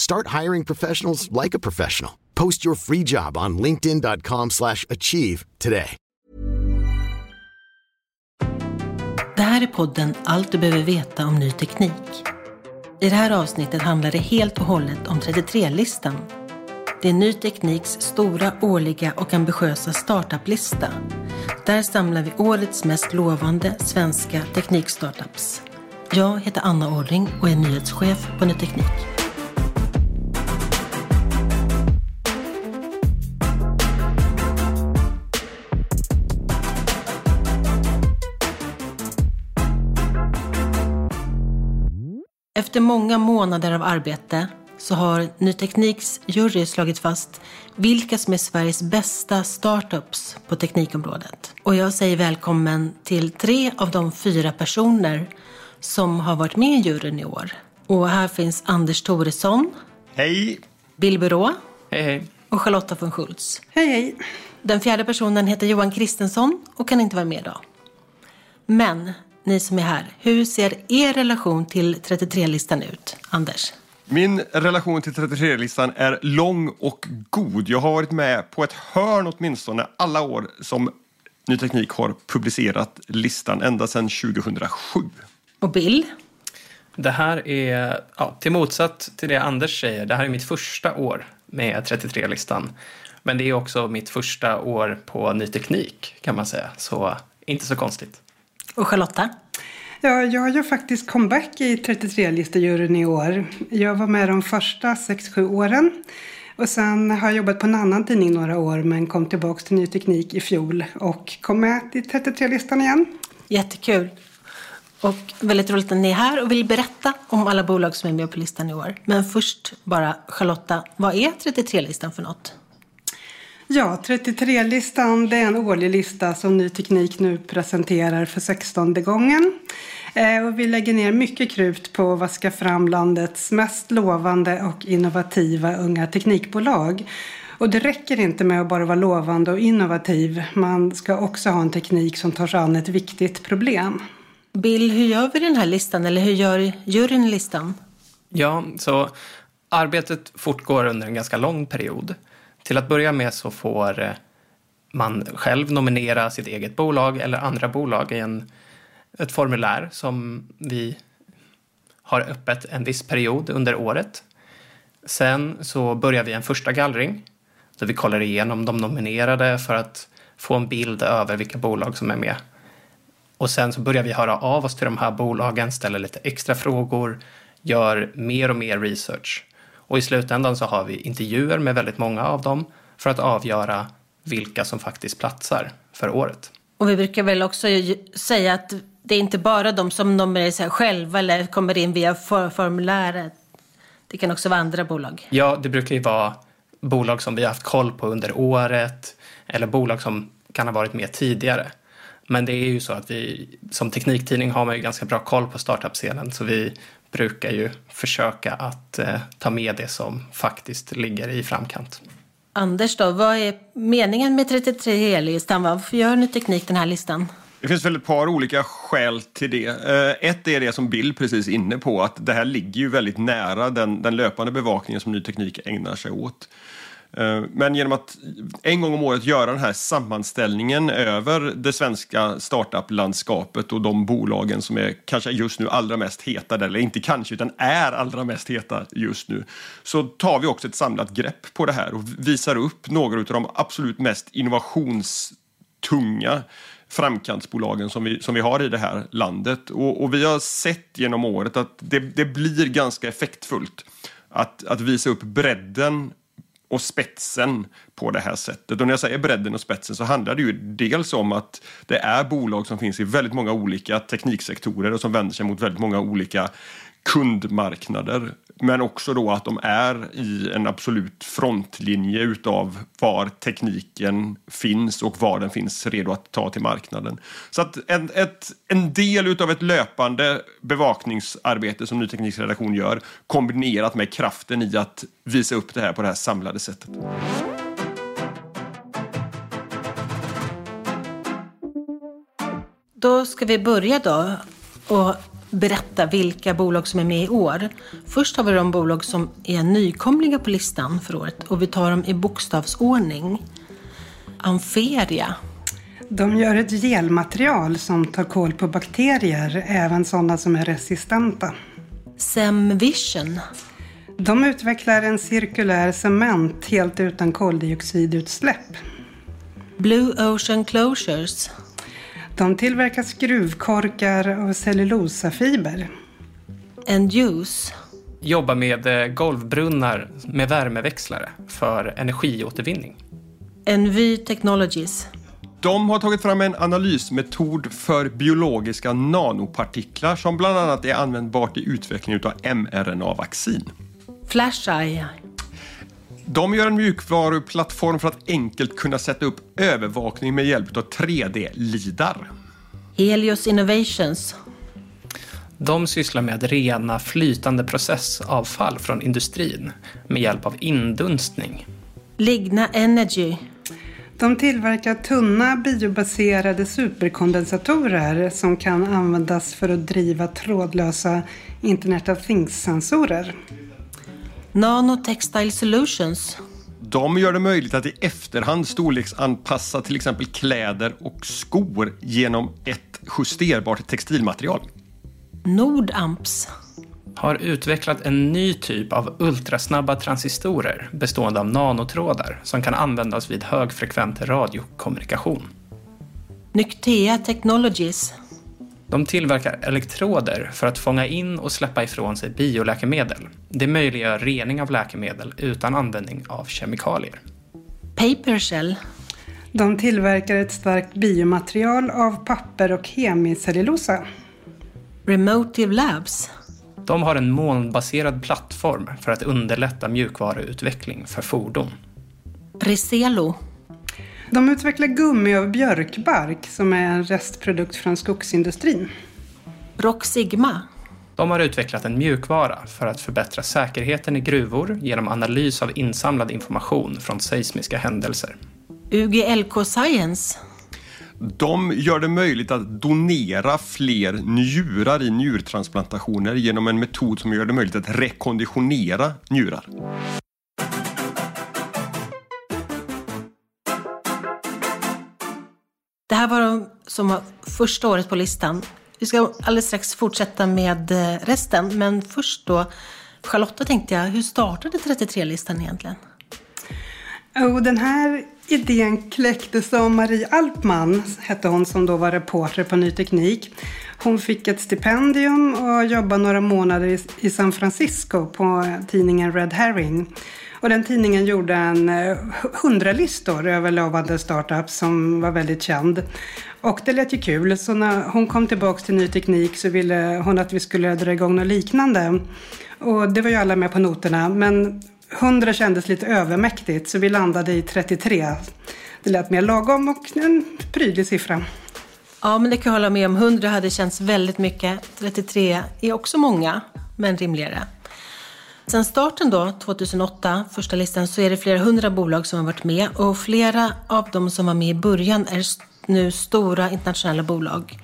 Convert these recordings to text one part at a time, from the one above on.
Start hiring professionals like a professional. Post your free job on linkedin.com slash achieve today. Det här är podden Allt du behöver veta om ny teknik. I det här avsnittet handlar det helt och hållet om 33-listan. Det är Ny Tekniks stora årliga och ambitiösa startup-lista. Där samlar vi årets mest lovande svenska teknikstartups. Jag heter Anna Orring och är nyhetschef på Ny Teknik. Efter många månader av arbete så har Ny Tekniks jury slagit fast vilka som är Sveriges bästa startups på teknikområdet. Och jag säger välkommen till tre av de fyra personer som har varit med i juryn i år. Och här finns Anders Toresson, Hej! Bill Burå Hej, hej. och Charlotta von Schultz. Hej, hej. Den fjärde personen heter Johan Kristensson och kan inte vara med idag. Men ni som är här, hur ser er relation till 33-listan ut? Anders? Min relation till 33-listan är lång och god. Jag har varit med på ett hörn åtminstone alla år som Ny Teknik har publicerat listan ända sedan 2007. Och Bill? Det här är, ja, till motsatt till det Anders säger, det här är mitt första år med 33-listan. Men det är också mitt första år på ny teknik kan man säga, så inte så konstigt. Och Charlotta? Ja, jag gör faktiskt comeback i 33-listajuryn i år. Jag var med de första 6-7 åren. Och sen har jag jobbat på en annan tidning några år men kom tillbaka till Ny Teknik i fjol och kom med i 33-listan igen. Jättekul. Och väldigt roligt att ni är här och vill berätta om alla bolag som är med på listan i år. Men först bara Charlotta, vad är 33-listan för något? Ja, 33-listan det är en årlig lista som Ny Teknik nu presenterar för 16 gången. Eh, och vi lägger ner mycket krut på att vaska fram landets mest lovande och innovativa unga teknikbolag. Och det räcker inte med att bara vara lovande och innovativ. Man ska också ha en teknik som tar sig an ett viktigt problem. Bill, hur gör vi den här listan? Eller hur gör juryn listan? Ja, så arbetet fortgår under en ganska lång period. Till att börja med så får eh, man själv nominera sitt eget bolag eller andra bolag i en, ett formulär som vi har öppet en viss period under året. Sen så börjar vi en första gallring där vi kollar igenom de nominerade för att få en bild över vilka bolag som är med. Och sen så börjar vi höra av oss till de här bolagen, ställer lite extra frågor, gör mer och mer research. Och i slutändan så har vi intervjuer med väldigt många av dem för att avgöra vilka som faktiskt platsar för året. Och vi brukar väl också säga att det är inte bara de som nominerar sig själva eller kommer in via for formuläret. Det kan också vara andra bolag. Ja, det brukar ju vara bolag som vi har haft koll på under året eller bolag som kan ha varit med tidigare. Men det är ju så att vi som tekniktidning har man ju ganska bra koll på startup-scenen så vi brukar ju försöka att eh, ta med det som faktiskt ligger i framkant. Anders då, vad är meningen med 33-listan? Varför gör Ny Teknik den här listan? Det finns väl ett par olika skäl till det. Eh, ett är det som Bill precis inne på, att det här ligger ju väldigt nära den, den löpande bevakningen som Ny Teknik ägnar sig åt. Eh, men genom att en gång om året göra den här sammanställningen över det svenska startup-landskapet och de bolagen som är kanske just nu allra mest heta, eller inte kanske utan är allra mest heta just nu, så tar vi också ett samlat grepp på det här och visar upp några av de absolut mest innovationstunga framkantsbolagen som vi, som vi har i det här landet. Och, och vi har sett genom året att det, det blir ganska effektfullt att, att visa upp bredden och spetsen på det här sättet. Och när jag säger bredden och spetsen så handlar det ju dels om att det är bolag som finns i väldigt många olika tekniksektorer och som vänder sig mot väldigt många olika kundmarknader. Men också då att de är i en absolut frontlinje utav var tekniken finns och var den finns redo att ta till marknaden. Så att en, ett, en del utav ett löpande bevakningsarbete som Ny Tekniks redaktion gör kombinerat med kraften i att visa upp det här på det här samlade sättet. Då ska vi börja då och berätta vilka bolag som är med i år. Först har vi de bolag som är nykomlingar på listan för året och vi tar dem i bokstavsordning. Amferia. De gör ett gelmaterial som tar koll på bakterier, även sådana som är resistenta. Semvision. De utvecklar en cirkulär cement helt utan koldioxidutsläpp. Blue Ocean Closures. De tillverkar skruvkorkar av cellulosafiber. Enduse. Jobbar med eh, golvbrunnar med värmeväxlare för energiåtervinning. Envy Technologies. De har tagit fram en analysmetod för biologiska nanopartiklar som bland annat är användbart i utvecklingen av mRNA-vaccin. Flasheye. De gör en mjukvaruplattform för att enkelt kunna sätta upp övervakning med hjälp av 3D-lidar. Helios Innovations. De sysslar med att rena flytande processavfall från industrin med hjälp av indunstning. Ligna Energy. De tillverkar tunna biobaserade superkondensatorer som kan användas för att driva trådlösa Internet of Things-sensorer. Nanotextile Solutions. De gör det möjligt att i efterhand storleksanpassa till exempel kläder och skor genom ett justerbart textilmaterial. Nordamps. Har utvecklat en ny typ av ultrasnabba transistorer bestående av nanotrådar som kan användas vid högfrekvent radiokommunikation. Nyktea Technologies. De tillverkar elektroder för att fånga in och släppa ifrån sig bioläkemedel. Det möjliggör rening av läkemedel utan användning av kemikalier. Papershell. De tillverkar ett starkt biomaterial av papper och hemicellulosa. Remotive Labs. De har en molnbaserad plattform för att underlätta mjukvaruutveckling för fordon. Reselo. De utvecklar gummi av björkbark som är en restprodukt från skogsindustrin. Rock Sigma. De har utvecklat en mjukvara för att förbättra säkerheten i gruvor genom analys av insamlad information från seismiska händelser. UGLK Science. De gör det möjligt att donera fler njurar i njurtransplantationer genom en metod som gör det möjligt att rekonditionera njurar. Det här var de som var första året på listan. Vi ska alldeles strax fortsätta med eh, resten, men först då Charlotta tänkte jag, hur startade 33-listan egentligen? Oh, den här idén kläcktes av Marie Alpman, hette hon som då var reporter på Ny Teknik. Hon fick ett stipendium och jobbade några månader i San Francisco på eh, tidningen Red Herring. Och den tidningen gjorde en eh, hundralistor över lovande startups som var väldigt känd. Och det lät ju kul, så när hon kom tillbaka till Ny Teknik så ville hon att vi skulle dra igång något liknande. Och det var ju alla med på noterna, men 100 kändes lite övermäktigt så vi landade i 33. Det lät mer lagom och en prydlig siffra. Ja, men det kan jag hålla med om. 100 hade känts väldigt mycket. 33 är också många, men rimligare. Sen starten då, 2008, första listan, så är det flera hundra bolag som har varit med och flera av dem som var med i början är nu stora internationella bolag.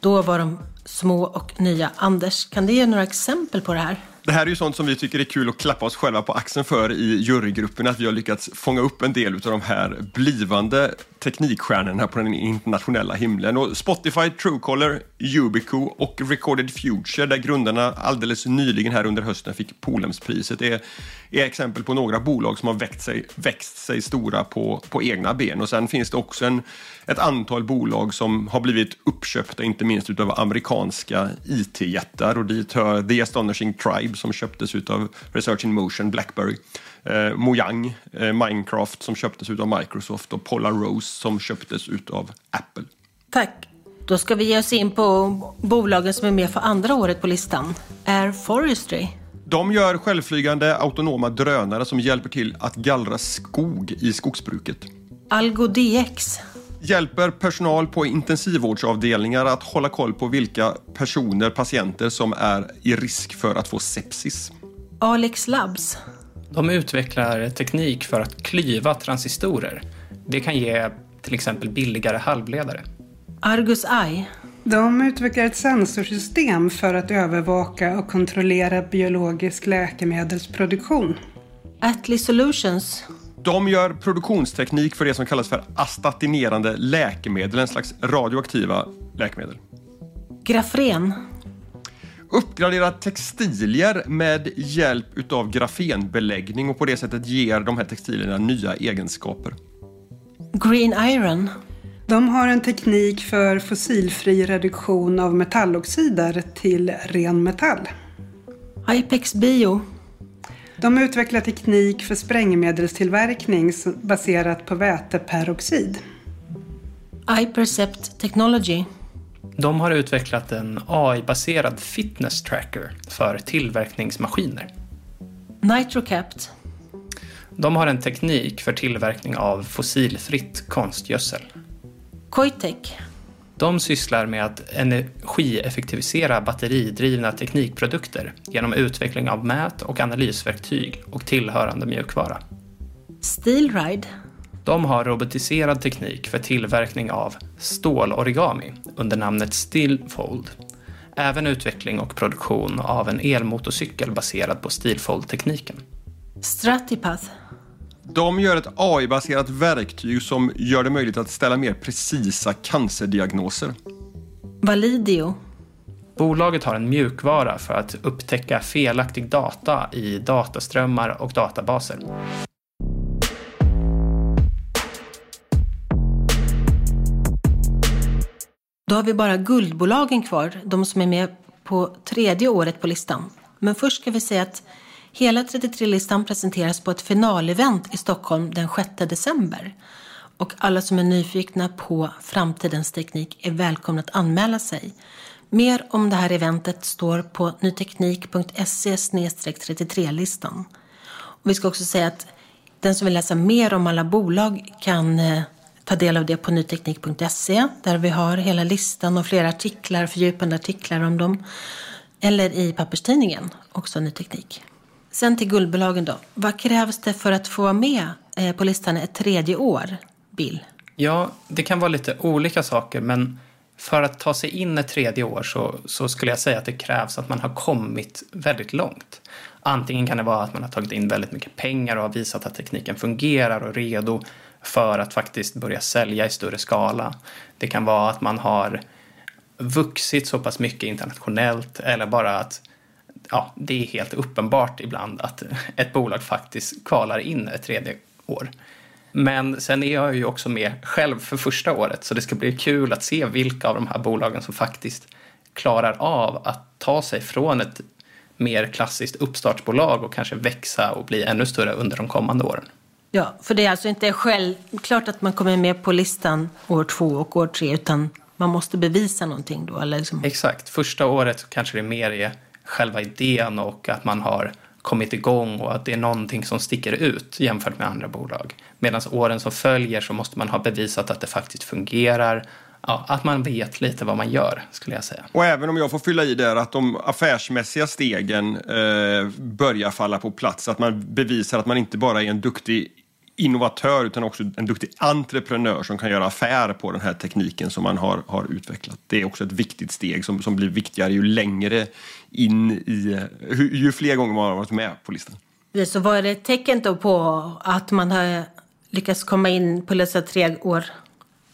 Då var de små och nya. Anders, kan du ge några exempel på det här? Det här är ju sånt som vi tycker är kul att klappa oss själva på axeln för i jurygruppen, att vi har lyckats fånga upp en del av de här blivande teknikstjärnorna på den internationella himlen. Och Spotify, Truecaller, Ubico och Recorded Future, där grundarna alldeles nyligen här under hösten fick Polemspriset, är, är exempel på några bolag som har växt sig, växt sig stora på, på egna ben. Och sen finns det också en, ett antal bolag som har blivit uppköpta, inte minst av amerikanska IT-jättar och dit hör The Astonishing Tribe som köptes av Research in Motion, Blackberry eh, Mojang, eh, Minecraft som köptes av Microsoft och Polar Rose som köptes av Apple. Tack. Då ska vi ge oss in på bolagen som är med för andra året på listan. Air Forestry. De gör självflygande autonoma drönare som hjälper till att gallra skog i skogsbruket. Algo DX hjälper personal på intensivvårdsavdelningar att hålla koll på vilka personer, patienter, som är i risk för att få sepsis. Alex Labs de utvecklar teknik för att klyva transistorer. Det kan ge till exempel billigare halvledare. Argus Eye. De utvecklar ett sensorsystem för att övervaka och kontrollera biologisk läkemedelsproduktion. Atli Solutions. De gör produktionsteknik för det som kallas för astatinerande läkemedel, en slags radioaktiva läkemedel. Grafren uppgradera textilier med hjälp av grafenbeläggning och på det sättet ger de här textilierna nya egenskaper. Green Iron. De har en teknik för fossilfri reduktion av metalloxider till ren metall. Ipex Bio. De utvecklar teknik för sprängmedelstillverkning baserat på väteperoxid. iPercept Technology. De har utvecklat en AI-baserad fitness tracker för tillverkningsmaskiner. Nitrocapt. De har en teknik för tillverkning av fossilfritt konstgödsel. Coitec. De sysslar med att energieffektivisera batteridrivna teknikprodukter genom utveckling av mät och analysverktyg och tillhörande mjukvara. Steelride. De har robotiserad teknik för tillverkning av stålorigami under namnet Stillfold. Även utveckling och produktion av en elmotorcykel baserad på Steelfold-tekniken. Stratipath. De gör ett AI-baserat verktyg som gör det möjligt att ställa mer precisa cancerdiagnoser. Validio. Bolaget har en mjukvara för att upptäcka felaktig data i dataströmmar och databaser. Då har vi bara guldbolagen kvar, de som är med på tredje året på listan. Men först ska vi säga att hela 33-listan presenteras på ett finalevent i Stockholm den 6 december. Och alla som är nyfikna på framtidens teknik är välkomna att anmäla sig. Mer om det här eventet står på nyteknik.se 33-listan. Vi ska också säga att den som vill läsa mer om alla bolag kan eh, ta del av det på nyteknik.se där vi har hela listan och flera artiklar, fördjupande artiklar om dem. Eller i papperstidningen, också Ny Teknik. Sen till guldbolagen då. Vad krävs det för att få vara med eh, på listan ett tredje år, Bill? Ja, det kan vara lite olika saker, men för att ta sig in ett tredje år så, så skulle jag säga att det krävs att man har kommit väldigt långt. Antingen kan det vara att man har tagit in väldigt mycket pengar och har visat att tekniken fungerar och är redo för att faktiskt börja sälja i större skala. Det kan vara att man har vuxit så pass mycket internationellt eller bara att ja, det är helt uppenbart ibland att ett bolag faktiskt kvalar in ett tredje år. Men sen är jag ju också med själv för första året så det ska bli kul att se vilka av de här bolagen som faktiskt klarar av att ta sig från ett mer klassiskt uppstartsbolag och kanske växa och bli ännu större under de kommande åren. Ja, för det är alltså inte självklart att man kommer med på listan år två och år tre, utan man måste bevisa någonting då? Eller liksom... Exakt. Första året kanske det mer är själva idén och att man har kommit igång och att det är någonting som sticker ut jämfört med andra bolag. Medan åren som följer så måste man ha bevisat att det faktiskt fungerar, ja, att man vet lite vad man gör, skulle jag säga. Och även om jag får fylla i där att de affärsmässiga stegen eh, börjar falla på plats, att man bevisar att man inte bara är en duktig innovatör utan också en duktig entreprenör som kan göra affär på den här tekniken som man har, har utvecklat. Det är också ett viktigt steg som, som blir viktigare ju längre in i, ju, ju fler gånger man har varit med på listan. Så vad är det ett tecken då på att man har lyckats komma in på dessa tre år?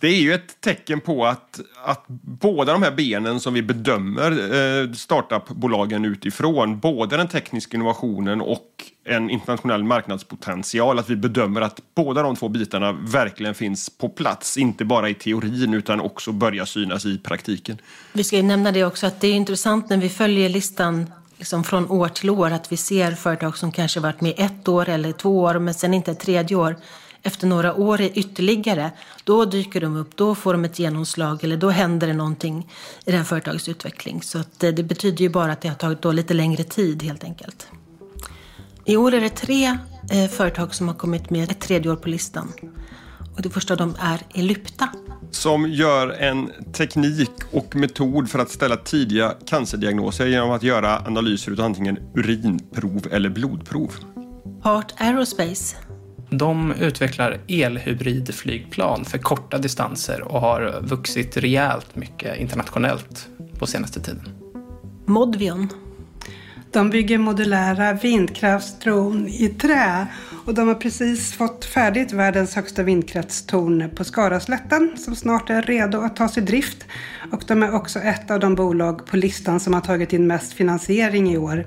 Det är ju ett tecken på att, att båda de här benen som vi bedömer eh, startupbolagen utifrån, både den tekniska innovationen och en internationell marknadspotential, att vi bedömer att båda de två bitarna verkligen finns på plats, inte bara i teorin utan också börjar synas i praktiken. Vi ska ju nämna det också att det är intressant när vi följer listan liksom från år till år att vi ser företag som kanske varit med ett år eller två år men sen inte ett tredje år efter några år ytterligare, då dyker de upp, då får de ett genomslag eller då händer det någonting i det här företagets utveckling. Så att det betyder ju bara att det har tagit då lite längre tid helt enkelt. I år är det tre eh, företag som har kommit med ett tredje år på listan. Och det första av dem är Elypta. Som gör en teknik och metod för att ställa tidiga cancerdiagnoser genom att göra analyser av antingen urinprov eller blodprov. Part Aerospace de utvecklar elhybridflygplan för korta distanser och har vuxit rejält mycket internationellt på senaste tiden. Modvion. De bygger modulära vindkraftstorn i trä och de har precis fått färdigt världens högsta vindkraftstorn på Skaraslätten som snart är redo att tas i drift. Och de är också ett av de bolag på listan som har tagit in mest finansiering i år.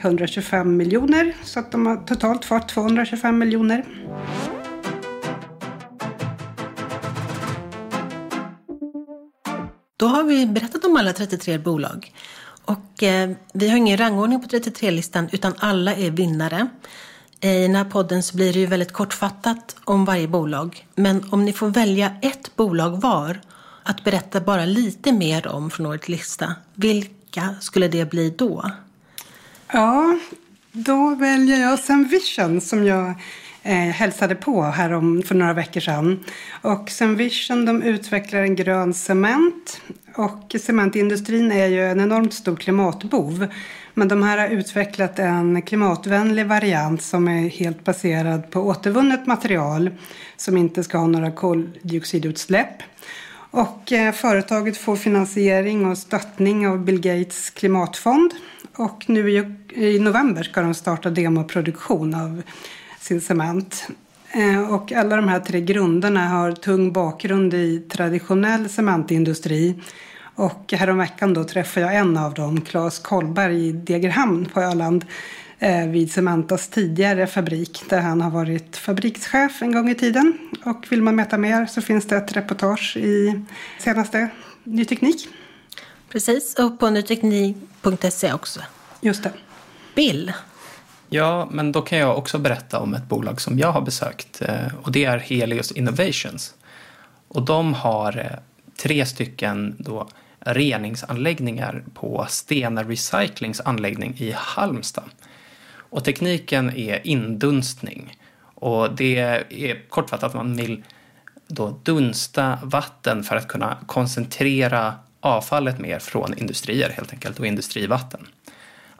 125 miljoner, så att de har totalt fått 225 miljoner. Då har vi berättat om alla 33 bolag. Och eh, vi har ingen rangordning på 33-listan utan alla är vinnare. I den här podden så blir det ju väldigt kortfattat om varje bolag. Men om ni får välja ett bolag var att berätta bara lite mer om från årets lista, vilka skulle det bli då? Ja, då väljer jag Senvision som jag eh, hälsade på här om, för några veckor sedan. Och Senvision de utvecklar en grön cement. Och cementindustrin är ju en enormt stor klimatbov. Men de här har utvecklat en klimatvänlig variant som är helt baserad på återvunnet material som inte ska ha några koldioxidutsläpp. Och eh, företaget får finansiering och stöttning av Bill Gates klimatfond. Och nu i november ska de starta demoproduktion av sin cement. Eh, och alla de här tre grunderna har tung bakgrund i traditionell cementindustri. Och häromveckan då träffade jag en av dem, Claes Kollberg i Degerhamn på Öland eh, vid Cementas tidigare fabrik där han har varit fabrikschef en gång i tiden. Och vill man veta mer så finns det ett reportage i senaste Ny Teknik. Precis, och på nyteknik.se också. Just det. Bill? Ja, men då kan jag också berätta om ett bolag som jag har besökt eh, och det är Helios Innovations. Och de har eh, tre stycken då reningsanläggningar på Stena Recyclings anläggning i Halmstad. Och tekniken är indunstning. Och det är kortfattat att man vill då dunsta vatten för att kunna koncentrera avfallet mer från industrier helt enkelt och industrivatten.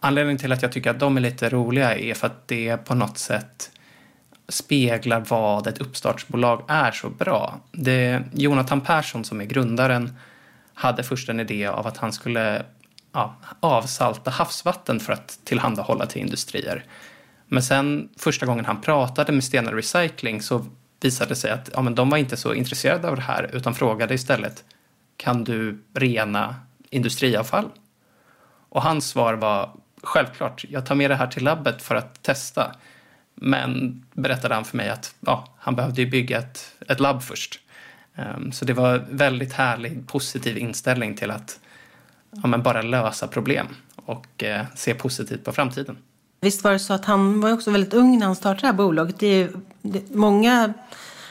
Anledningen till att jag tycker att de är lite roliga är för att det på något sätt speglar vad ett uppstartsbolag är så bra. Det, Jonathan Persson som är grundaren hade först en idé av att han skulle ja, avsalta havsvatten för att tillhandahålla till industrier. Men sen första gången han pratade med Stena Recycling så visade det sig att ja, men de var inte så intresserade av det här utan frågade istället kan du rena industriavfall? Och hans svar var självklart, jag tar med det här till labbet för att testa. Men berättade han för mig att ja, han behövde bygga ett, ett labb först. Um, så det var väldigt härlig, positiv inställning till att ja, men bara lösa problem och eh, se positivt på framtiden. Visst var det så att han var också väldigt ung när han startade det här bolaget. Det är, det, många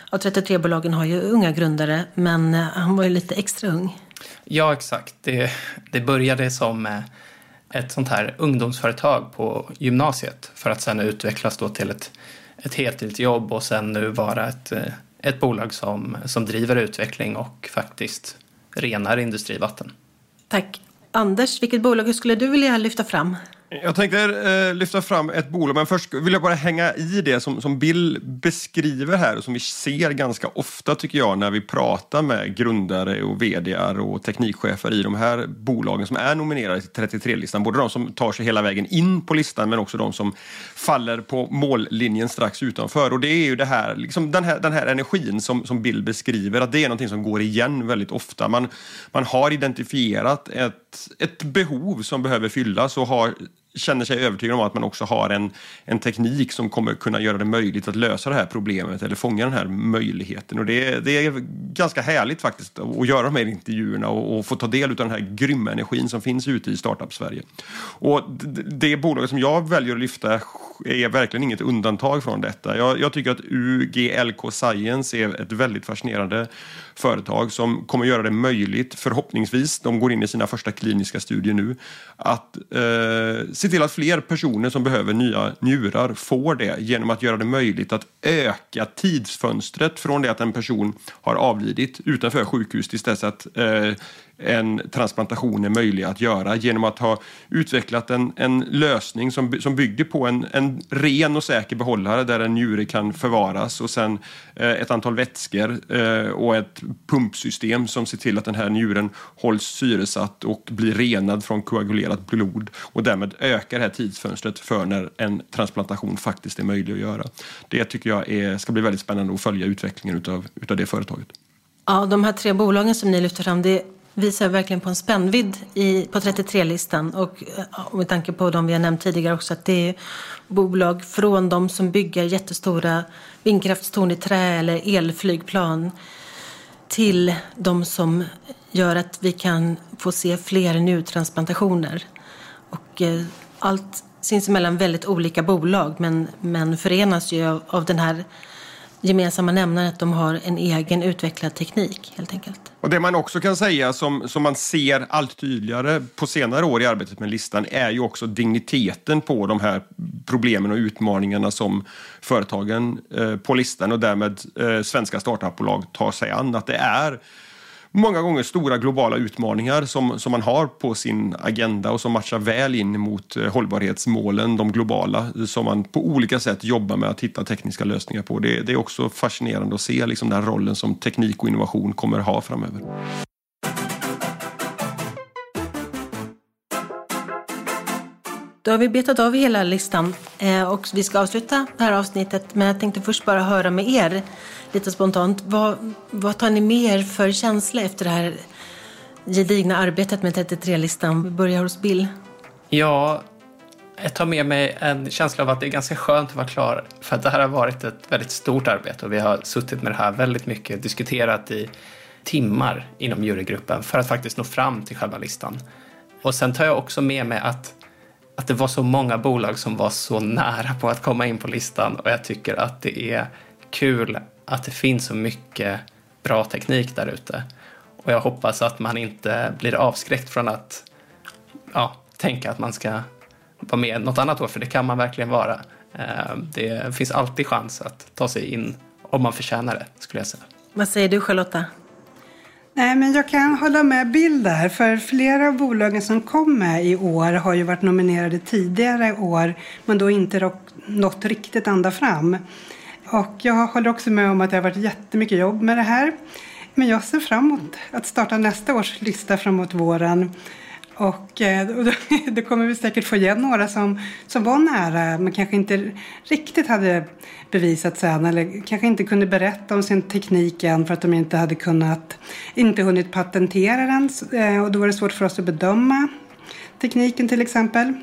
av 33-bolagen har ju unga grundare, men eh, han var ju lite extra ung. Ja, exakt. Det, det började som eh, ett sånt här ungdomsföretag på gymnasiet för att sen utvecklas då till ett, ett heltidsjobb och sen nu vara ett, eh, ett bolag som, som driver utveckling och faktiskt renar industrivatten. Tack. Anders, vilket bolag skulle du vilja lyfta fram? Jag tänkte eh, lyfta fram ett bolag, men först vill jag bara hänga i det som, som Bill beskriver här och som vi ser ganska ofta tycker jag när vi pratar med grundare och vdar och teknikchefer i de här bolagen som är nominerade till 33-listan. Både de som tar sig hela vägen in på listan men också de som faller på mållinjen strax utanför. Och det är ju det här, liksom den, här den här energin som, som Bill beskriver, att det är någonting som går igen väldigt ofta. Man, man har identifierat ett, ett behov som behöver fyllas och har känner sig övertygad om att man också har en, en teknik som kommer kunna göra det möjligt att lösa det här problemet eller fånga den här möjligheten. Och det, det är ganska härligt faktiskt att göra de här intervjuerna och, och få ta del av den här grymma energin som finns ute i Startup-Sverige. Och det, det bolaget som jag väljer att lyfta är verkligen inget undantag från detta. Jag, jag tycker att UGLK Science är ett väldigt fascinerande företag som kommer göra det möjligt, förhoppningsvis, de går in i sina första kliniska studier nu, att eh, se till att fler personer som behöver nya njurar får det genom att göra det möjligt att öka tidsfönstret från det att en person har avlidit utanför sjukhus tills dess att eh, en transplantation är möjlig att göra genom att ha utvecklat en, en lösning som, som bygger på en, en ren och säker behållare där en njure kan förvaras och sen eh, ett antal vätskor eh, och ett pumpsystem som ser till att den här njuren hålls syresatt och blir renad från koagulerat blod och därmed ökar det här tidsfönstret för när en transplantation faktiskt är möjlig att göra. Det tycker jag är, ska bli väldigt spännande att följa utvecklingen utav, utav det företaget. Ja, de här tre bolagen som ni lyfter fram, det visar verkligen på en spännvidd i, på 33-listan. Och, och med tanke på de vi har nämnt tidigare också att det är bolag från de som bygger jättestora vindkraftstorn i trä eller elflygplan till de som gör att vi kan få se fler njurtransplantationer. Och eh, allt sinsemellan väldigt olika bolag men, men förenas ju av, av den här gemensamma nämnaren att de har en egen utvecklad teknik helt enkelt. Och Det man också kan säga som, som man ser allt tydligare på senare år i arbetet med listan är ju också digniteten på de här problemen och utmaningarna som företagen eh, på listan och därmed eh, svenska startupbolag tar sig an. Att det är många gånger stora globala utmaningar som, som man har på sin agenda och som matchar väl in mot eh, hållbarhetsmålen, de globala, som man på olika sätt jobbar med att hitta tekniska lösningar på. Det, det är också fascinerande att se liksom den rollen som teknik och innovation kommer ha framöver. Då har vi betat av hela listan eh, och vi ska avsluta det här avsnittet. Men jag tänkte först bara höra med er lite spontant. Vad, vad tar ni med er för känsla efter det här gedigna arbetet med 33-listan? Vi börjar hos Bill. Ja, jag tar med mig en känsla av att det är ganska skönt att vara klar. För att det här har varit ett väldigt stort arbete och vi har suttit med det här väldigt mycket, diskuterat i timmar inom jurygruppen för att faktiskt nå fram till själva listan. Och sen tar jag också med mig att, att det var så många bolag som var så nära på att komma in på listan och jag tycker att det är kul att det finns så mycket bra teknik där ute. Och jag hoppas att man inte blir avskräckt från att ja, tänka att man ska vara med något annat år, för det kan man verkligen vara. Eh, det finns alltid chans att ta sig in om man förtjänar det, skulle jag säga. Vad säger du, Charlotta? Nej, men jag kan hålla med Bill där, för flera av bolagen som kom med i år har ju varit nominerade tidigare år, men då inte nått riktigt ända fram. Och jag håller också med om att det har varit jättemycket jobb med det här. Men jag ser fram emot att starta nästa års lista framåt våren. Och, eh, och då, då, kommer vi säkert få igen några som, som var nära men kanske inte riktigt hade bevisat sen eller kanske inte kunde berätta om sin teknik än för att de inte hade kunnat, inte hunnit patentera den eh, och då var det svårt för oss att bedöma tekniken till exempel.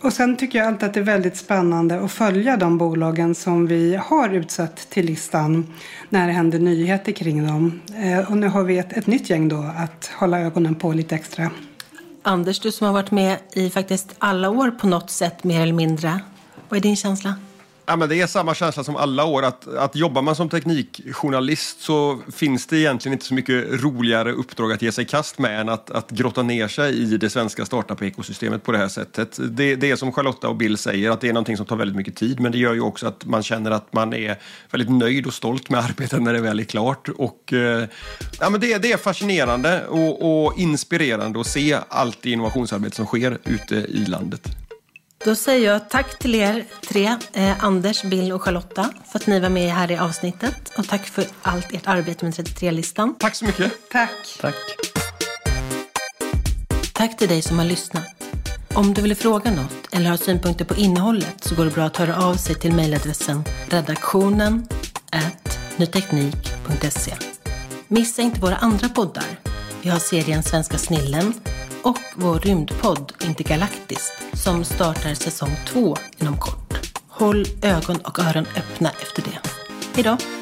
Och sen tycker jag alltid att det är väldigt spännande att följa de bolagen som vi har utsatt till listan när det händer nyheter kring dem. Eh, och nu har vi ett, ett nytt gäng då att hålla ögonen på lite extra. Anders, du som har varit med i faktiskt alla år på något sätt mer eller mindre. Vad är din känsla? Ja, men det är samma känsla som alla år. Att, att jobbar man som teknikjournalist så finns det egentligen inte så mycket roligare uppdrag att ge sig i kast med än att, att grotta ner sig i det svenska startup-ekosystemet på det här sättet. Det, det är som Charlotta och Bill säger, att det är någonting som tar väldigt mycket tid. Men det gör ju också att man känner att man är väldigt nöjd och stolt med arbetet när det väl är klart. Och, eh, ja, men det, det är fascinerande och, och inspirerande att se allt det innovationsarbete som sker ute i landet. Då säger jag tack till er tre, eh, Anders, Bill och Charlotta, för att ni var med här i avsnittet. Och tack för allt ert arbete med 33-listan. Tack så mycket. Tack. Tack. Tack till dig som har lyssnat. Om du vill fråga något eller har synpunkter på innehållet så går det bra att höra av sig till mejladressen redaktionen nyteknik.se. Missa inte våra andra poddar. Vi har serien Svenska snillen och vår rymdpodd Intergalaktiskt som startar säsong två inom kort. Håll ögon och öron öppna efter det. Hej